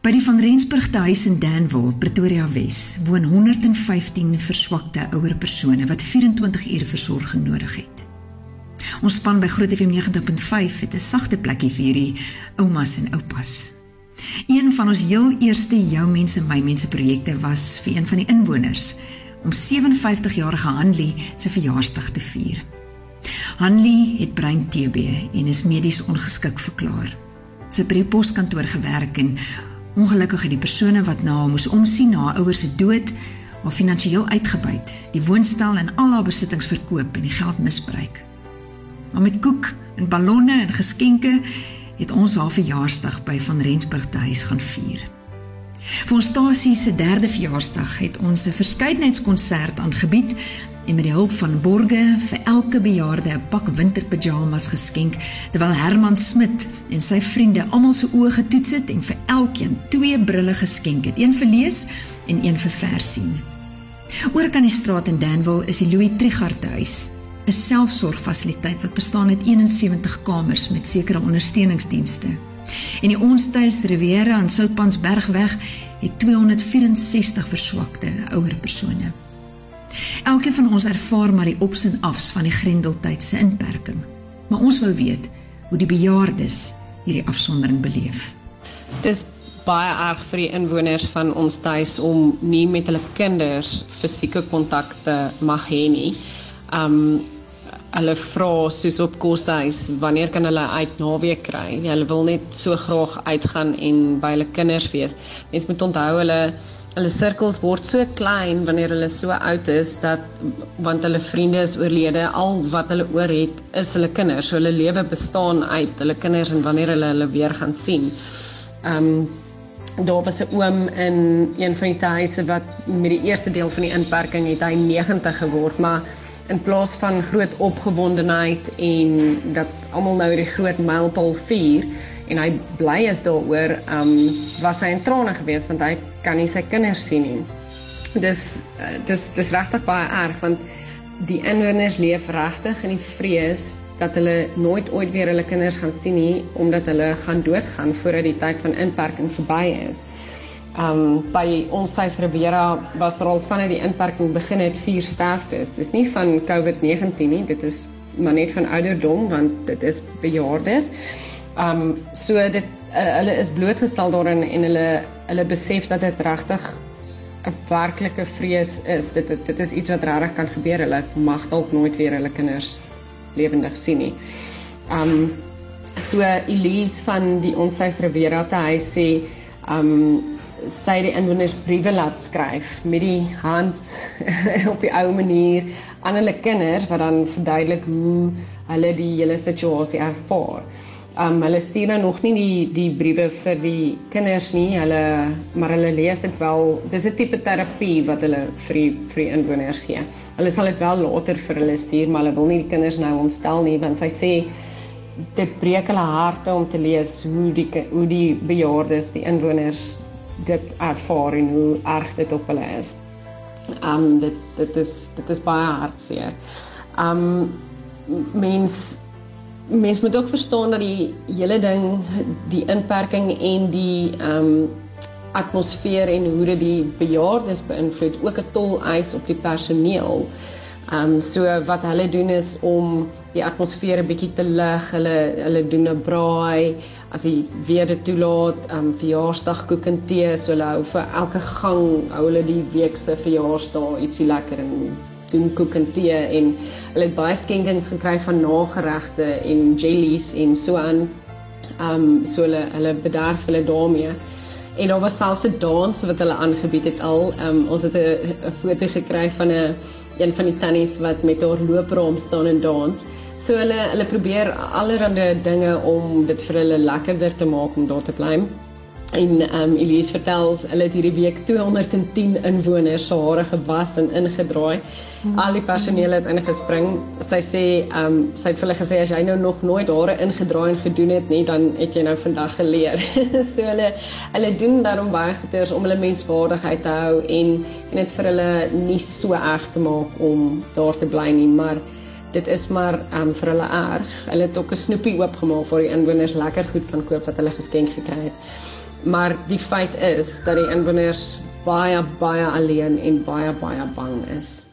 By die van Rensburg te huis in Danwil, Pretoria Wes, woon 115 verswakte ouer persone wat 24 ure versorging nodig het. Ons span by Groot FM 90.5 het 'n sagte plekkie vir hierdie oumas en oupas. Een van ons heel eerste jou mense my mense projekte was vir een van die inwoners om 57-jarige Hanlie se verjaarsdag te vier. Hanlie het brein TB en is medies ongeskik verklaar. Het by die poskantoor gewerk en ongelukkig het die persone wat na haar moes omsien na haar ouers se dood haar finansiëel uitgebuit, die woonstel en al haar besittings verkoop en die geld misbruik. Maar met koek en ballonne en geskenke het ons haar verjaarsdag by van Rensburg te huis gaan vier. Vir ons stasie se derde verjaarsdag het ons 'n verskeidenheidskonsert aangebied en met die hulp van borge vir elke bejaarde 'n pak winterpyjamas geskenk terwyl Herman Smit en sy vriende almal se oë getoets het en vir elkeen twee brille geskenk het, een vir lees en een vir vers sien. Oor kan die straat in Danville is die Louis Trigard huis 'n selfsorgfasiliteit wat bestaan uit 71 kamers met sekere ondersteuningsdienste. En die Onstuis Riviera aan Silpansbergweg het 264 verswakte ouer persone. Elkeen van ons ervaar maar die ops en afs van die Grendeltyd se inperking. Maar ons wil weet hoe die bejaardes hierdie afsondering beleef. Dis baie erg vir die inwoners van ons tuis om nie met hulle kinders fisieke kontak te mag hê nie. Um hulle vra soos op koshuis wanneer kan hulle uit naweek kry? Hulle wil net so graag uitgaan en by hulle kinders wees. Mens moet onthou hulle hulle sirkels word so klein wanneer hulle so oud is dat want hulle vriende is oorlede, al wat hulle oor het is hulle kinders. So hulle lewe bestaan uit hulle kinders en wanneer hulle hulle weer gaan sien. Um daar was 'n oom in een van die huise wat met die eerste deel van die inperking het hy 90 geword, maar in plaas van groot opgewondenheid en dat almal nou die groot mylpaal vier en hy bly is daaroor, um was hy in trane gewees want hy kan nie sy kinders sien nie. Dis uh, dis dis regtig baie erg want die inwoners leef regtig in die vrees dat hulle nooit ooit weer hulle kinders gaan sien nie omdat hulle gaan doodgaan voordat die tyd van inperking verby is. Um by ons tuis Riviera was daar al vanaf die inperking begin het vier sterftes. Dis nie van COVID-19 nie, dit is maar net van ouderdom want dit is bejaardes. Um so dit uh, hulle is blootgestel daarin en hulle hulle besef dat dit regtig 'n werklike vrees is. Dit, dit dit is iets wat regtig kan gebeur. Hulle mag dalk nooit weer hulle kinders lewendig sien nie. Um so Elise van die ons tuis Riviera te hy sê um sy die inwoners briewe laat skryf met die hand op die ou manier aan hulle kinders wat dan verduidelik hoe hulle die hele situasie ervaar. Um hulle stuur nou nog nie die die briewe vir die kinders nie. Hulle maar hulle lees dit wel. Dis 'n tipe terapie wat hulle vir die, vir die inwoners gee. Hulle sal dit wel later vir hulle stuur, maar hulle wil nie die kinders nou ontstel nie want sy sê dit breek hulle harte om te lees hoe die hoe die bejaardes, die inwoners dit ervaar en hoe erg dit op hulle is. Um dit dit is dit is baie hartseer. Um mens mens moet ook verstaan dat die hele ding die inperking en die um atmosfeer en hoe dit die bejaardes beïnvloed ook 'n tol eis op die personeel. Um so wat hulle doen is om die atmosfeer 'n bietjie te lig. Hulle hulle doen 'n braai as jy weer dit toelaat, um verjaarsdag koek en tee, so hulle hou vir elke gang hou hulle die week se verjaarsdag ietsie lekker en doen koek en tee en hulle het baie skenkings gekry van nageregte en jellies en so aan. Um so hulle hulle bederf hulle daarmee. En daar was selfs 'n dans wat hulle aangebied het al. Um ons het 'n foto gekry van 'n een van die tannies wat met haar loopraam staan en dans. So hulle hulle probeer allerlei dinge om dit vir hulle lekkerder te maak om daar te bly. En ehm um, Elise vertel hulle het hierdie week 210 inwoners se hare gewas en ingedraai. Mm. Al die personeel het ingespring. Sy sê ehm um, sy het vir hulle gesê as jy nou nog nooit hare ingedraai en gedoen het nie, dan het jy nou vandag geleer. so hulle hulle doen daarom baie goeders om hulle menswaardigheid te hou en en dit vir hulle nie so erg te maak om daar te bly nie, maar dit is maar um, vir hulle erg. Hulle het ook 'n snoepie oopgemaak vir die inwoners lekker goed kan koop wat hulle geskenk gekry het. Maar die feit is dat die inwoners baie baie alleen en baie baie bang is.